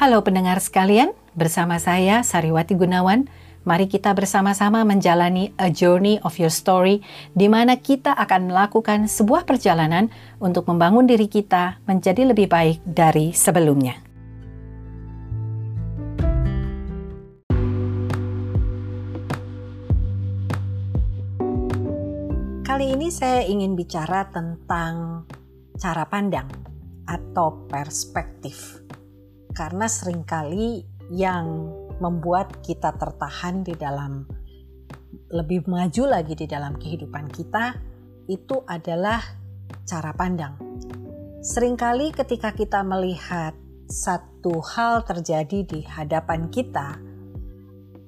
Halo pendengar sekalian, bersama saya Sariwati Gunawan. Mari kita bersama-sama menjalani a journey of your story di mana kita akan melakukan sebuah perjalanan untuk membangun diri kita menjadi lebih baik dari sebelumnya. Kali ini saya ingin bicara tentang cara pandang atau perspektif karena sering kali yang membuat kita tertahan di dalam lebih maju lagi di dalam kehidupan kita itu adalah cara pandang. Seringkali ketika kita melihat satu hal terjadi di hadapan kita,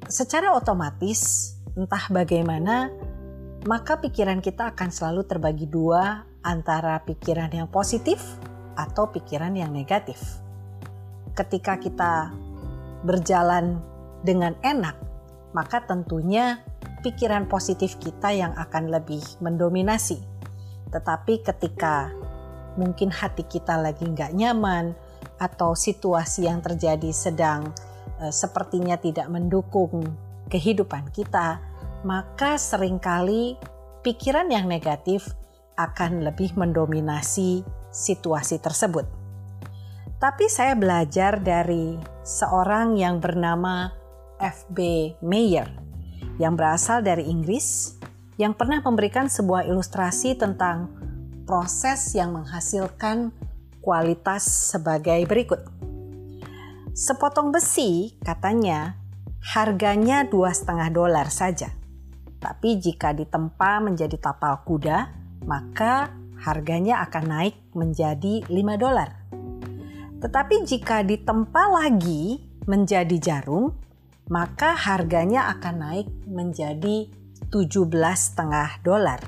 secara otomatis entah bagaimana maka pikiran kita akan selalu terbagi dua antara pikiran yang positif atau pikiran yang negatif ketika kita berjalan dengan enak, maka tentunya pikiran positif kita yang akan lebih mendominasi. Tetapi ketika mungkin hati kita lagi nggak nyaman atau situasi yang terjadi sedang e, sepertinya tidak mendukung kehidupan kita, maka sering kali pikiran yang negatif akan lebih mendominasi situasi tersebut. Tapi saya belajar dari seorang yang bernama F.B. Meyer yang berasal dari Inggris yang pernah memberikan sebuah ilustrasi tentang proses yang menghasilkan kualitas sebagai berikut. Sepotong besi katanya harganya dua setengah dolar saja. Tapi jika ditempa menjadi tapal kuda, maka harganya akan naik menjadi 5 dolar. Tetapi jika ditempa lagi menjadi jarum, maka harganya akan naik menjadi 17,5 dolar.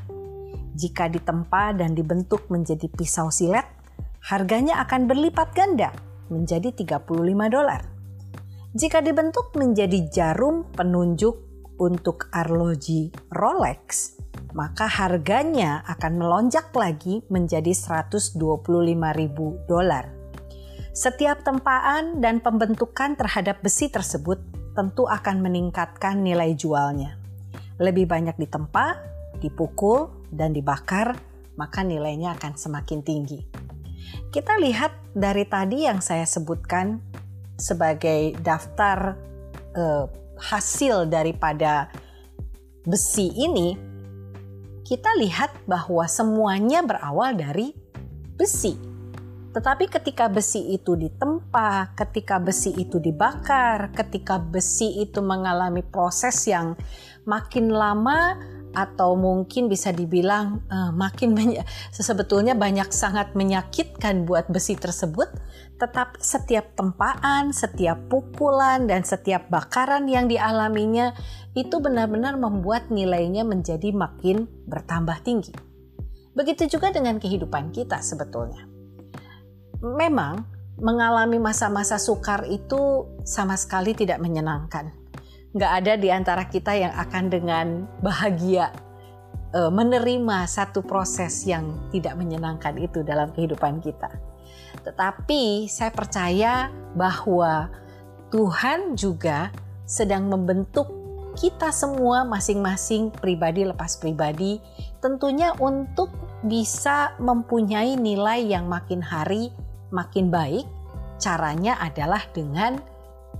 Jika ditempa dan dibentuk menjadi pisau silet, harganya akan berlipat ganda menjadi 35 dolar. Jika dibentuk menjadi jarum penunjuk untuk arloji Rolex, maka harganya akan melonjak lagi menjadi 125.000 dolar. Setiap tempaan dan pembentukan terhadap besi tersebut tentu akan meningkatkan nilai jualnya. Lebih banyak ditempa, dipukul, dan dibakar, maka nilainya akan semakin tinggi. Kita lihat dari tadi yang saya sebutkan sebagai daftar eh, hasil daripada besi ini, kita lihat bahwa semuanya berawal dari besi tetapi ketika besi itu ditempa, ketika besi itu dibakar, ketika besi itu mengalami proses yang makin lama atau mungkin bisa dibilang uh, makin sebetulnya banyak sangat menyakitkan buat besi tersebut, tetapi setiap tempaan, setiap pukulan dan setiap bakaran yang dialaminya itu benar-benar membuat nilainya menjadi makin bertambah tinggi. Begitu juga dengan kehidupan kita sebetulnya memang mengalami masa-masa sukar itu sama sekali tidak menyenangkan. Nggak ada di antara kita yang akan dengan bahagia e, menerima satu proses yang tidak menyenangkan itu dalam kehidupan kita. Tetapi saya percaya bahwa Tuhan juga sedang membentuk kita semua masing-masing pribadi lepas pribadi tentunya untuk bisa mempunyai nilai yang makin hari makin baik, caranya adalah dengan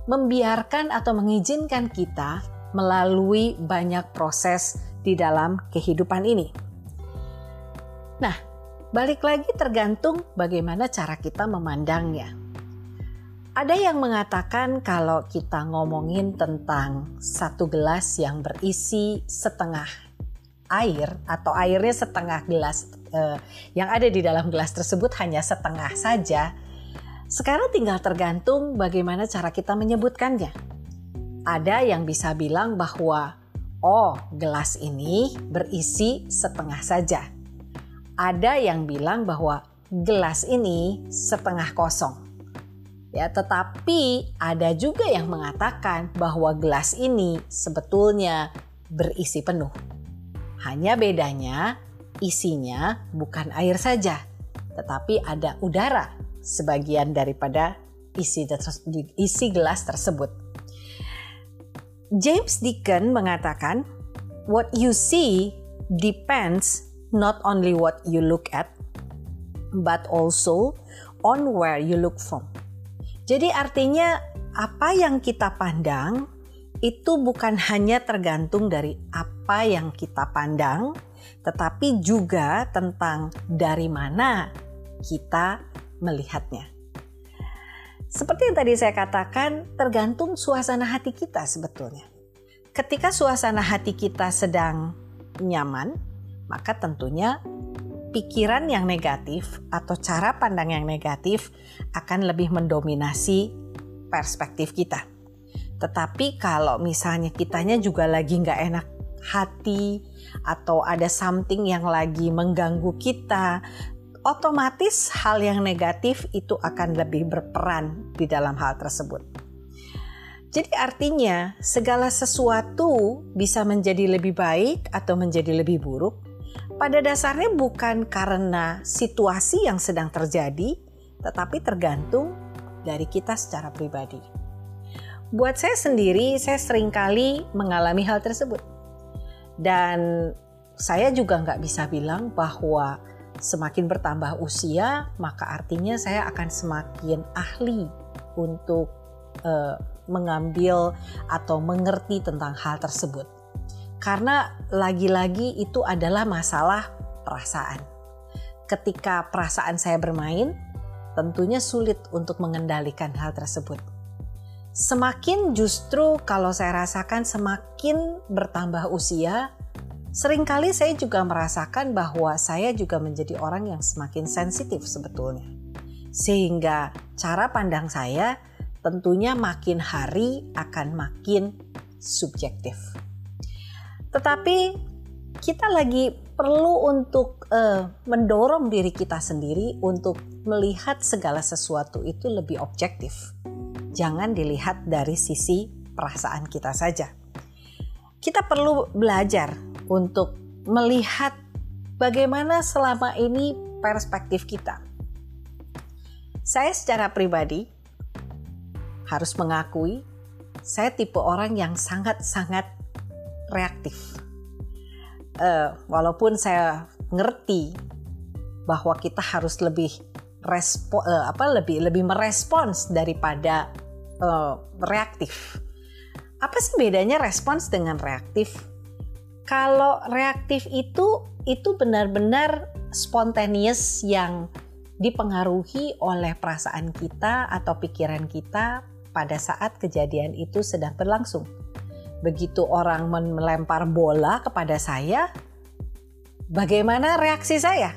membiarkan atau mengizinkan kita melalui banyak proses di dalam kehidupan ini. Nah, balik lagi tergantung bagaimana cara kita memandangnya. Ada yang mengatakan kalau kita ngomongin tentang satu gelas yang berisi setengah air atau airnya setengah gelas uh, yang ada di dalam gelas tersebut hanya setengah saja. Sekarang tinggal tergantung bagaimana cara kita menyebutkannya. Ada yang bisa bilang bahwa oh, gelas ini berisi setengah saja. Ada yang bilang bahwa gelas ini setengah kosong. Ya, tetapi ada juga yang mengatakan bahwa gelas ini sebetulnya berisi penuh. Hanya bedanya isinya bukan air saja, tetapi ada udara sebagian daripada isi, isi gelas tersebut. James Deacon mengatakan, "What you see depends not only what you look at, but also on where you look from." Jadi artinya apa yang kita pandang itu bukan hanya tergantung dari apa yang kita pandang, tetapi juga tentang dari mana kita melihatnya. Seperti yang tadi saya katakan, tergantung suasana hati kita sebetulnya. Ketika suasana hati kita sedang nyaman, maka tentunya pikiran yang negatif atau cara pandang yang negatif akan lebih mendominasi perspektif kita. Tetapi kalau misalnya kitanya juga lagi nggak enak hati atau ada something yang lagi mengganggu kita, otomatis hal yang negatif itu akan lebih berperan di dalam hal tersebut. Jadi artinya segala sesuatu bisa menjadi lebih baik atau menjadi lebih buruk pada dasarnya bukan karena situasi yang sedang terjadi, tetapi tergantung dari kita secara pribadi. Buat saya sendiri, saya sering kali mengalami hal tersebut. Dan saya juga nggak bisa bilang bahwa semakin bertambah usia, maka artinya saya akan semakin ahli untuk uh, mengambil atau mengerti tentang hal tersebut. Karena lagi-lagi itu adalah masalah perasaan. Ketika perasaan saya bermain, tentunya sulit untuk mengendalikan hal tersebut. Semakin justru kalau saya rasakan semakin bertambah usia, Seringkali saya juga merasakan bahwa saya juga menjadi orang yang semakin sensitif sebetulnya. Sehingga cara pandang saya tentunya makin hari akan makin subjektif. Tetapi kita lagi perlu untuk uh, mendorong diri kita sendiri untuk melihat segala sesuatu itu lebih objektif. Jangan dilihat dari sisi perasaan kita saja. Kita perlu belajar untuk melihat bagaimana selama ini perspektif kita. Saya secara pribadi harus mengakui saya tipe orang yang sangat-sangat reaktif. Uh, walaupun saya ngerti bahwa kita harus lebih respo, uh, apa lebih lebih merespons daripada uh, reaktif. Apa sih bedanya respons dengan reaktif? Kalau reaktif itu itu benar-benar spontaneous yang dipengaruhi oleh perasaan kita atau pikiran kita pada saat kejadian itu sedang berlangsung. Begitu orang melempar bola kepada saya, bagaimana reaksi saya?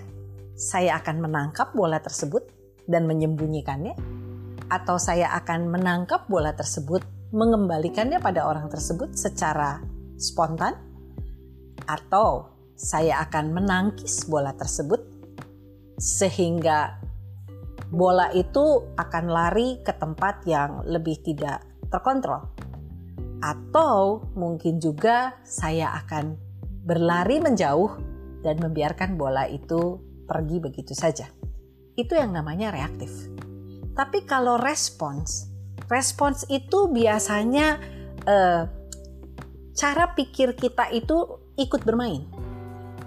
Saya akan menangkap bola tersebut dan menyembunyikannya, atau saya akan menangkap bola tersebut, mengembalikannya pada orang tersebut secara spontan, atau saya akan menangkis bola tersebut sehingga bola itu akan lari ke tempat yang lebih tidak terkontrol. Atau mungkin juga saya akan berlari menjauh dan membiarkan bola itu pergi begitu saja. Itu yang namanya reaktif. Tapi kalau respons, respons itu biasanya eh, cara pikir kita itu ikut bermain.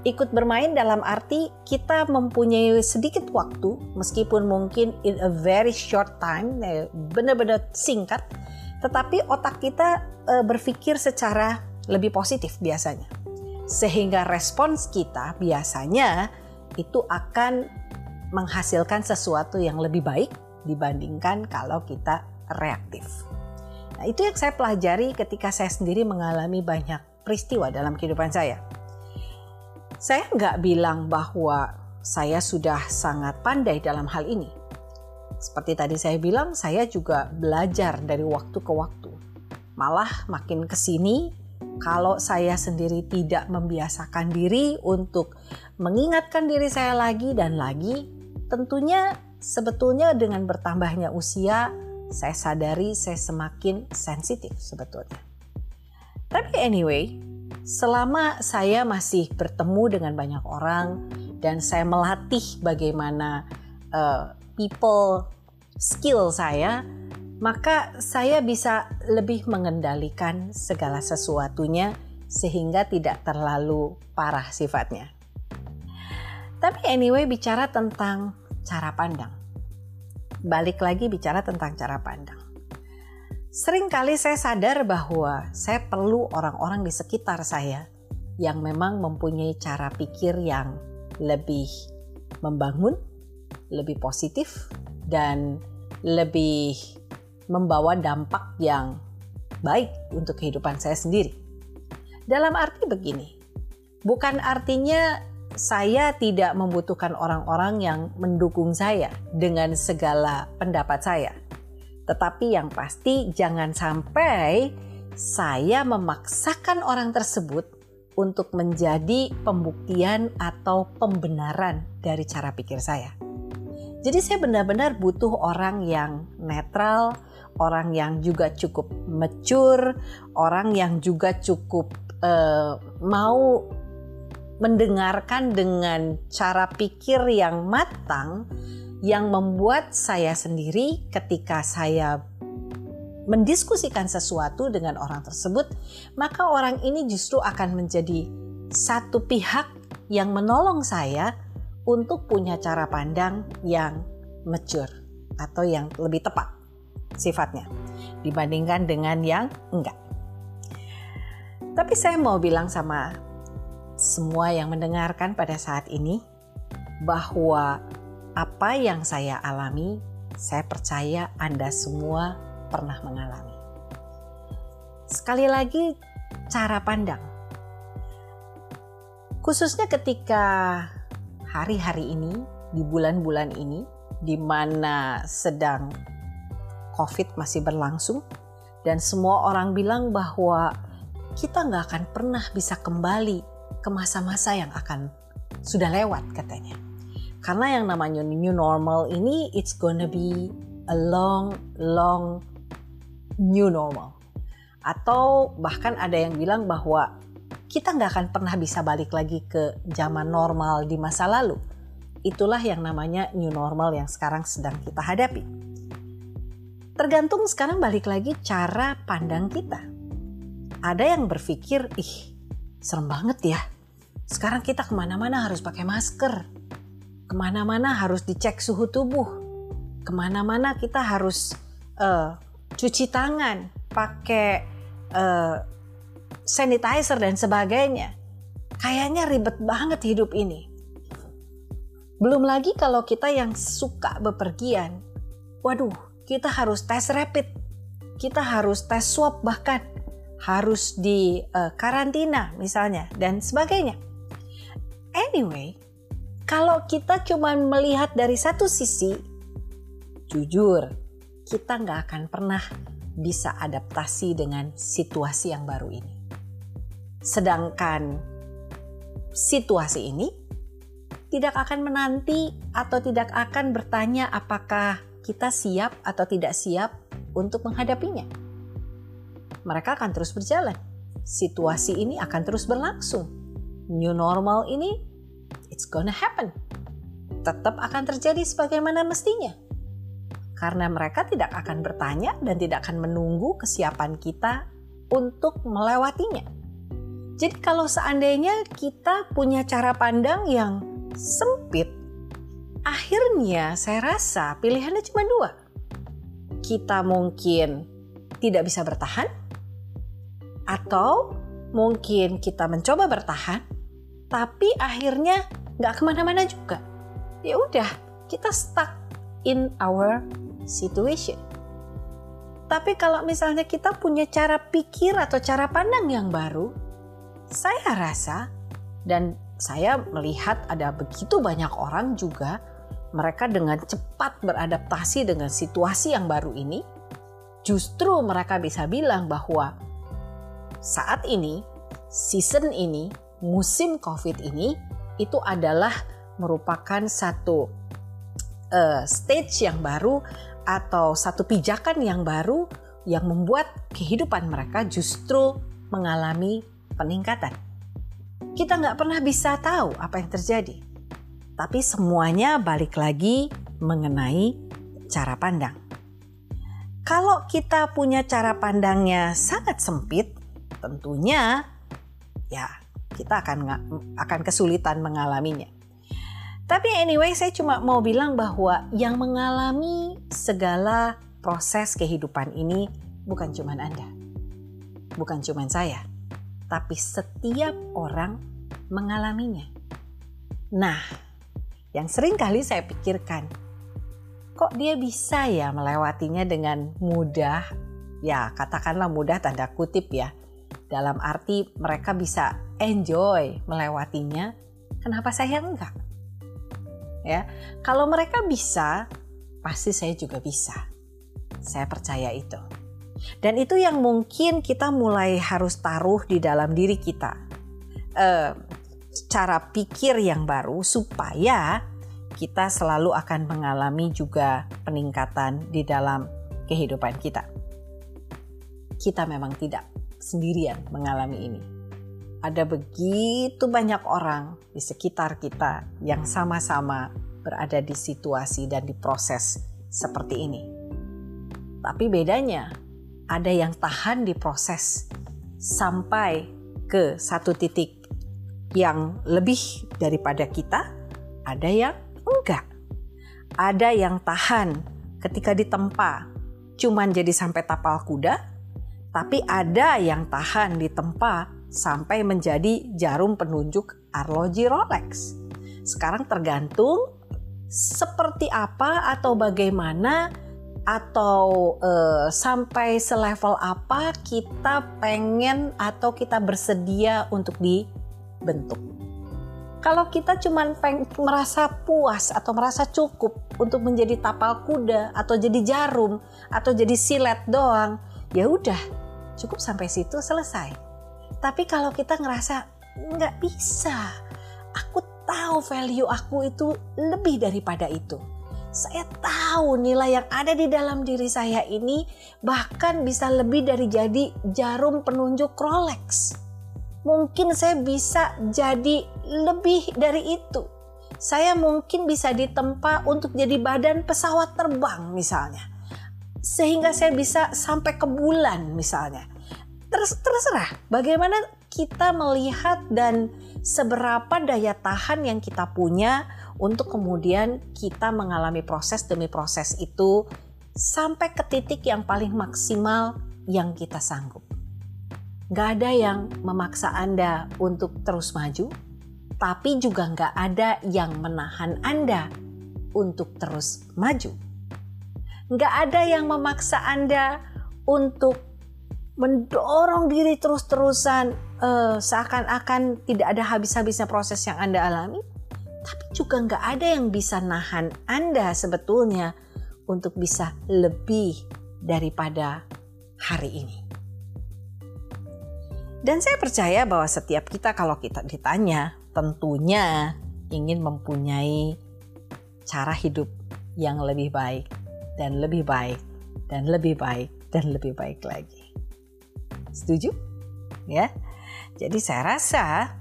Ikut bermain dalam arti kita mempunyai sedikit waktu, meskipun mungkin in a very short time, eh, benar-benar singkat, tetapi otak kita eh, berpikir secara lebih positif biasanya. Sehingga respons kita biasanya itu akan menghasilkan sesuatu yang lebih baik dibandingkan kalau kita reaktif. Nah, itu yang saya pelajari ketika saya sendiri mengalami banyak peristiwa dalam kehidupan saya. Saya nggak bilang bahwa saya sudah sangat pandai dalam hal ini. Seperti tadi saya bilang, saya juga belajar dari waktu ke waktu. Malah makin ke sini, kalau saya sendiri tidak membiasakan diri untuk mengingatkan diri saya lagi dan lagi, tentunya sebetulnya dengan bertambahnya usia, saya sadari saya semakin sensitif sebetulnya. Tapi anyway, selama saya masih bertemu dengan banyak orang dan saya melatih bagaimana uh, people skill saya, maka saya bisa lebih mengendalikan segala sesuatunya sehingga tidak terlalu parah sifatnya. Tapi anyway bicara tentang cara pandang. Balik lagi bicara tentang cara pandang. Sering kali saya sadar bahwa saya perlu orang-orang di sekitar saya yang memang mempunyai cara pikir yang lebih membangun, lebih positif, dan lebih membawa dampak yang baik untuk kehidupan saya sendiri. Dalam arti begini, bukan artinya saya tidak membutuhkan orang-orang yang mendukung saya dengan segala pendapat saya. Tetapi yang pasti jangan sampai saya memaksakan orang tersebut untuk menjadi pembuktian atau pembenaran dari cara pikir saya. Jadi saya benar-benar butuh orang yang netral, orang yang juga cukup mature, orang yang juga cukup uh, mau mendengarkan dengan cara pikir yang matang yang membuat saya sendiri ketika saya mendiskusikan sesuatu dengan orang tersebut, maka orang ini justru akan menjadi satu pihak yang menolong saya untuk punya cara pandang yang mature atau yang lebih tepat sifatnya dibandingkan dengan yang enggak. Tapi saya mau bilang sama semua yang mendengarkan pada saat ini bahwa apa yang saya alami, saya percaya Anda semua pernah mengalami. Sekali lagi, cara pandang, khususnya ketika hari-hari ini, di bulan-bulan ini, di mana sedang COVID masih berlangsung, dan semua orang bilang bahwa kita nggak akan pernah bisa kembali ke masa-masa yang akan sudah lewat katanya. Karena yang namanya new normal ini, it's gonna be a long, long new normal. Atau bahkan ada yang bilang bahwa kita nggak akan pernah bisa balik lagi ke zaman normal di masa lalu. Itulah yang namanya new normal yang sekarang sedang kita hadapi. Tergantung sekarang balik lagi cara pandang kita. Ada yang berpikir, ih serem banget ya. Sekarang kita ke mana-mana harus pakai masker. Ke mana-mana harus dicek suhu tubuh. Ke mana-mana kita harus uh, cuci tangan, pakai uh, sanitizer dan sebagainya. Kayaknya ribet banget hidup ini. Belum lagi kalau kita yang suka bepergian. Waduh, kita harus tes rapid. Kita harus tes swab bahkan harus di uh, karantina misalnya dan sebagainya. Anyway, kalau kita cuma melihat dari satu sisi, jujur, kita nggak akan pernah bisa adaptasi dengan situasi yang baru ini. Sedangkan situasi ini tidak akan menanti atau tidak akan bertanya apakah kita siap atau tidak siap untuk menghadapinya. Mereka akan terus berjalan. Situasi ini akan terus berlangsung. New normal ini, it's gonna happen. Tetap akan terjadi sebagaimana mestinya. Karena mereka tidak akan bertanya dan tidak akan menunggu kesiapan kita untuk melewatinya jadi kalau seandainya kita punya cara pandang yang sempit, akhirnya saya rasa pilihannya cuma dua. Kita mungkin tidak bisa bertahan, atau mungkin kita mencoba bertahan, tapi akhirnya nggak ke mana-mana juga. Ya udah, kita stuck in our situation. Tapi kalau misalnya kita punya cara pikir atau cara pandang yang baru, saya rasa dan saya melihat ada begitu banyak orang juga mereka dengan cepat beradaptasi dengan situasi yang baru ini, justru mereka bisa bilang bahwa saat ini, season ini, musim COVID ini, itu adalah merupakan satu uh, stage yang baru atau satu pijakan yang baru yang membuat kehidupan mereka justru mengalami peningkatan. Kita nggak pernah bisa tahu apa yang terjadi. Tapi semuanya balik lagi mengenai cara pandang. Kalau kita punya cara pandangnya sangat sempit, tentunya ya kita akan akan kesulitan mengalaminya. Tapi anyway, saya cuma mau bilang bahwa yang mengalami segala proses kehidupan ini bukan cuma Anda. Bukan cuma saya. Tapi setiap orang mengalaminya. Nah, yang sering kali saya pikirkan, kok dia bisa ya melewatinya dengan mudah? Ya, katakanlah mudah tanda kutip ya. Dalam arti mereka bisa enjoy melewatinya, kenapa saya enggak? Ya, kalau mereka bisa, pasti saya juga bisa. Saya percaya itu. Dan itu yang mungkin kita mulai harus taruh di dalam diri kita. Uh, cara pikir yang baru supaya kita selalu akan mengalami juga peningkatan di dalam kehidupan kita. Kita memang tidak sendirian mengalami ini ada begitu banyak orang di sekitar kita yang sama-sama berada di situasi dan di proses seperti ini. Tapi bedanya, ada yang tahan di proses sampai ke satu titik yang lebih daripada kita, ada yang enggak. Ada yang tahan ketika ditempa cuman jadi sampai tapal kuda, tapi ada yang tahan di tempat sampai menjadi jarum penunjuk arloji Rolex. Sekarang tergantung seperti apa atau bagaimana atau uh, sampai selevel apa kita pengen atau kita bersedia untuk dibentuk. Kalau kita cuma merasa puas atau merasa cukup untuk menjadi tapal kuda atau jadi jarum atau jadi silet doang, ya udah cukup sampai situ selesai tapi kalau kita ngerasa nggak bisa, aku tahu value aku itu lebih daripada itu. Saya tahu nilai yang ada di dalam diri saya ini bahkan bisa lebih dari jadi jarum penunjuk Rolex. Mungkin saya bisa jadi lebih dari itu. Saya mungkin bisa ditempa untuk jadi badan pesawat terbang misalnya. Sehingga saya bisa sampai ke bulan misalnya Terus terserah bagaimana kita melihat dan seberapa daya tahan yang kita punya untuk kemudian kita mengalami proses demi proses itu sampai ke titik yang paling maksimal yang kita sanggup. Gak ada yang memaksa Anda untuk terus maju, tapi juga gak ada yang menahan Anda untuk terus maju. Gak ada yang memaksa Anda untuk mendorong diri terus-terusan uh, seakan-akan tidak ada habis-habisnya proses yang Anda alami, tapi juga nggak ada yang bisa nahan Anda sebetulnya untuk bisa lebih daripada hari ini. Dan saya percaya bahwa setiap kita kalau kita ditanya tentunya ingin mempunyai cara hidup yang lebih baik dan lebih baik dan lebih baik dan lebih baik lagi. Setuju? Ya. Jadi saya rasa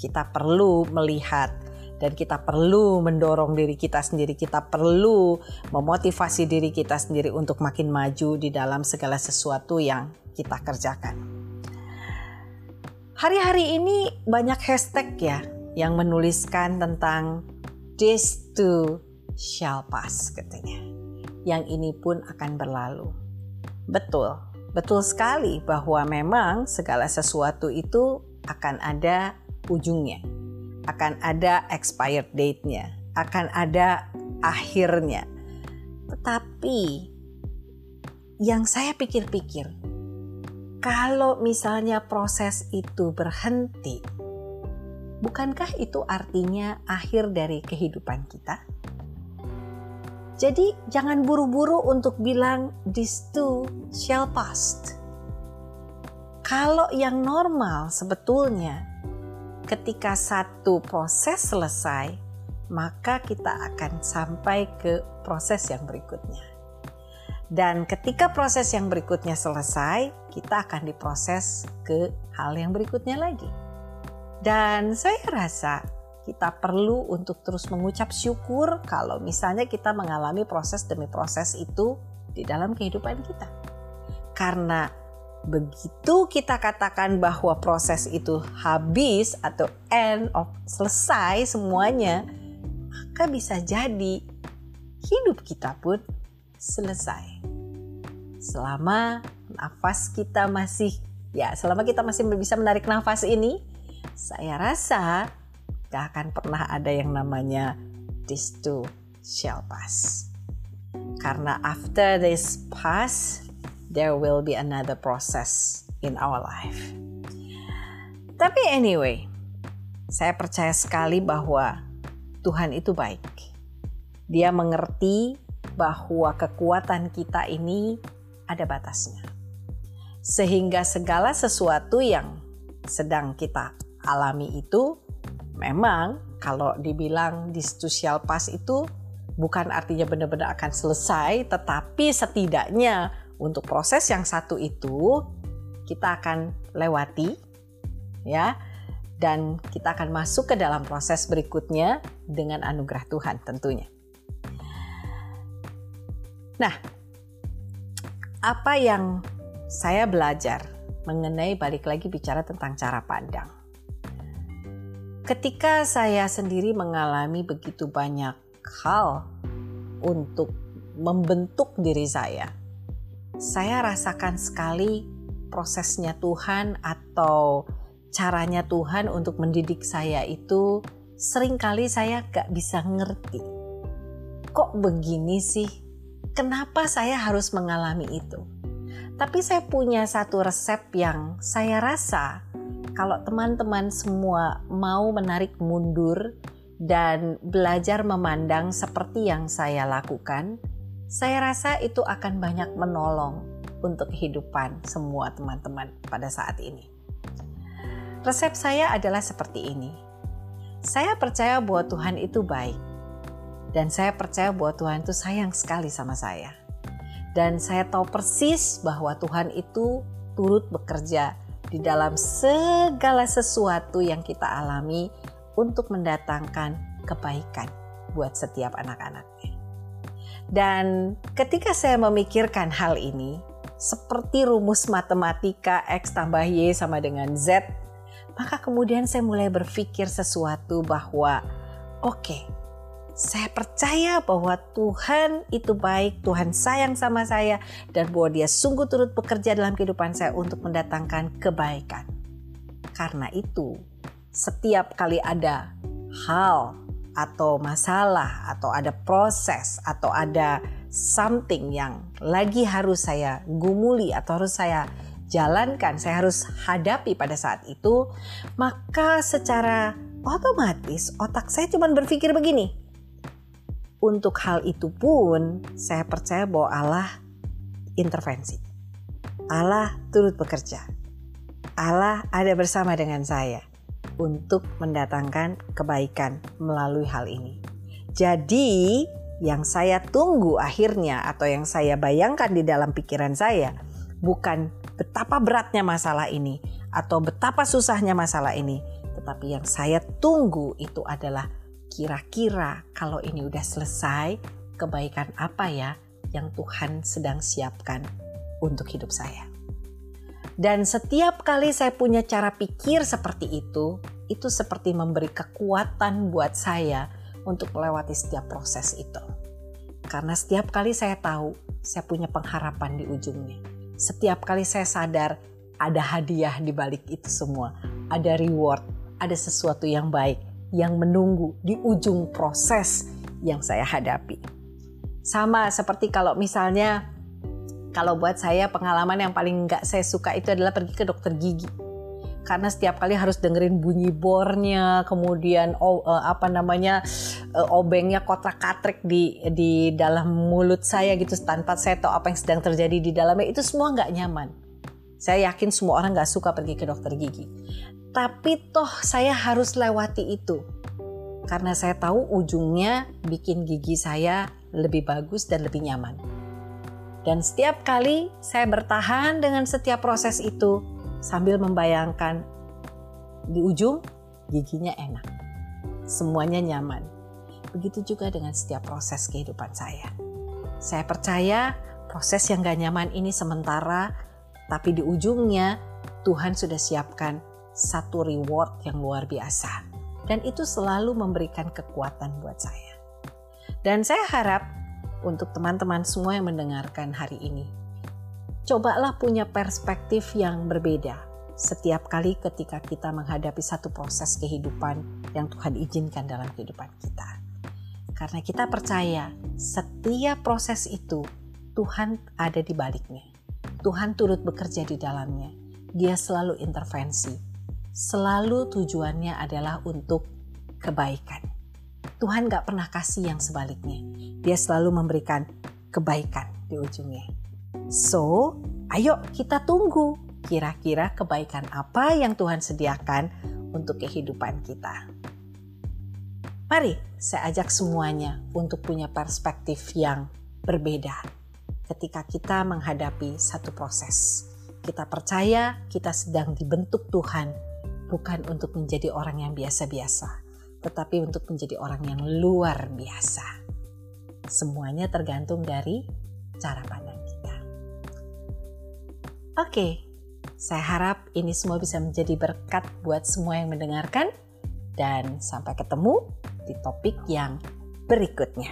kita perlu melihat dan kita perlu mendorong diri kita sendiri, kita perlu memotivasi diri kita sendiri untuk makin maju di dalam segala sesuatu yang kita kerjakan. Hari-hari ini banyak hashtag ya yang menuliskan tentang this too shall pass katanya. Yang ini pun akan berlalu. Betul, Betul sekali bahwa memang segala sesuatu itu akan ada ujungnya, akan ada expired date-nya, akan ada akhirnya. Tetapi yang saya pikir-pikir, kalau misalnya proses itu berhenti, bukankah itu artinya akhir dari kehidupan kita? Jadi jangan buru-buru untuk bilang this too shall pass. Kalau yang normal sebetulnya ketika satu proses selesai, maka kita akan sampai ke proses yang berikutnya. Dan ketika proses yang berikutnya selesai, kita akan diproses ke hal yang berikutnya lagi. Dan saya rasa kita perlu untuk terus mengucap syukur kalau misalnya kita mengalami proses demi proses itu di dalam kehidupan kita. Karena begitu kita katakan bahwa proses itu habis atau end of selesai semuanya, maka bisa jadi hidup kita pun selesai. Selama nafas kita masih ya, selama kita masih bisa menarik nafas ini, saya rasa gak akan pernah ada yang namanya this too shall pass. Karena after this pass, there will be another process in our life. Tapi anyway, saya percaya sekali bahwa Tuhan itu baik. Dia mengerti bahwa kekuatan kita ini ada batasnya. Sehingga segala sesuatu yang sedang kita alami itu memang kalau dibilang distusial pas itu bukan artinya benar-benar akan selesai, tetapi setidaknya untuk proses yang satu itu kita akan lewati ya dan kita akan masuk ke dalam proses berikutnya dengan anugerah Tuhan tentunya. Nah, apa yang saya belajar mengenai balik lagi bicara tentang cara pandang. Ketika saya sendiri mengalami begitu banyak hal untuk membentuk diri saya, saya rasakan sekali prosesnya Tuhan atau caranya Tuhan untuk mendidik saya itu sering kali saya gak bisa ngerti. Kok begini sih? Kenapa saya harus mengalami itu? Tapi saya punya satu resep yang saya rasa kalau teman-teman semua mau menarik mundur dan belajar memandang seperti yang saya lakukan, saya rasa itu akan banyak menolong untuk kehidupan semua teman-teman pada saat ini. Resep saya adalah seperti ini. Saya percaya bahwa Tuhan itu baik. Dan saya percaya bahwa Tuhan itu sayang sekali sama saya. Dan saya tahu persis bahwa Tuhan itu turut bekerja di dalam segala sesuatu yang kita alami untuk mendatangkan kebaikan buat setiap anak-anaknya. Dan ketika saya memikirkan hal ini, seperti rumus matematika X tambah Y sama dengan Z, maka kemudian saya mulai berpikir sesuatu bahwa oke, okay, saya percaya bahwa Tuhan itu baik, Tuhan sayang sama saya, dan bahwa Dia sungguh turut bekerja dalam kehidupan saya untuk mendatangkan kebaikan. Karena itu, setiap kali ada hal atau masalah atau ada proses atau ada something yang lagi harus saya gumuli atau harus saya jalankan, saya harus hadapi pada saat itu, maka secara otomatis otak saya cuma berpikir begini. Untuk hal itu pun saya percaya bahwa Allah intervensi. Allah turut bekerja. Allah ada bersama dengan saya untuk mendatangkan kebaikan melalui hal ini. Jadi, yang saya tunggu akhirnya atau yang saya bayangkan di dalam pikiran saya bukan betapa beratnya masalah ini atau betapa susahnya masalah ini, tetapi yang saya tunggu itu adalah kira-kira kalau ini udah selesai, kebaikan apa ya yang Tuhan sedang siapkan untuk hidup saya. Dan setiap kali saya punya cara pikir seperti itu, itu seperti memberi kekuatan buat saya untuk melewati setiap proses itu. Karena setiap kali saya tahu, saya punya pengharapan di ujungnya. Setiap kali saya sadar ada hadiah di balik itu semua, ada reward, ada sesuatu yang baik yang menunggu di ujung proses yang saya hadapi. Sama seperti kalau misalnya kalau buat saya pengalaman yang paling nggak saya suka itu adalah pergi ke dokter gigi. Karena setiap kali harus dengerin bunyi bornya, kemudian oh, uh, apa namanya uh, obengnya kotak-katrik di di dalam mulut saya gitu tanpa saya tahu apa yang sedang terjadi di dalamnya itu semua nggak nyaman. Saya yakin semua orang nggak suka pergi ke dokter gigi. Tapi toh saya harus lewati itu karena saya tahu ujungnya bikin gigi saya lebih bagus dan lebih nyaman. Dan setiap kali saya bertahan dengan setiap proses itu sambil membayangkan di ujung giginya enak. semuanya nyaman. Begitu juga dengan setiap proses kehidupan saya. Saya percaya proses yang gak nyaman ini sementara, tapi di ujungnya Tuhan sudah siapkan satu reward yang luar biasa. Dan itu selalu memberikan kekuatan buat saya. Dan saya harap untuk teman-teman semua yang mendengarkan hari ini, cobalah punya perspektif yang berbeda setiap kali ketika kita menghadapi satu proses kehidupan yang Tuhan izinkan dalam kehidupan kita. Karena kita percaya setiap proses itu Tuhan ada di baliknya. Tuhan turut bekerja di dalamnya. Dia selalu intervensi. Selalu tujuannya adalah untuk kebaikan. Tuhan gak pernah kasih yang sebaliknya. Dia selalu memberikan kebaikan di ujungnya. So, ayo kita tunggu kira-kira kebaikan apa yang Tuhan sediakan untuk kehidupan kita. Mari saya ajak semuanya untuk punya perspektif yang berbeda ketika kita menghadapi satu proses. Kita percaya kita sedang dibentuk Tuhan bukan untuk menjadi orang yang biasa-biasa, tetapi untuk menjadi orang yang luar biasa. Semuanya tergantung dari cara pandang kita. Oke, saya harap ini semua bisa menjadi berkat buat semua yang mendengarkan, dan sampai ketemu di topik yang berikutnya.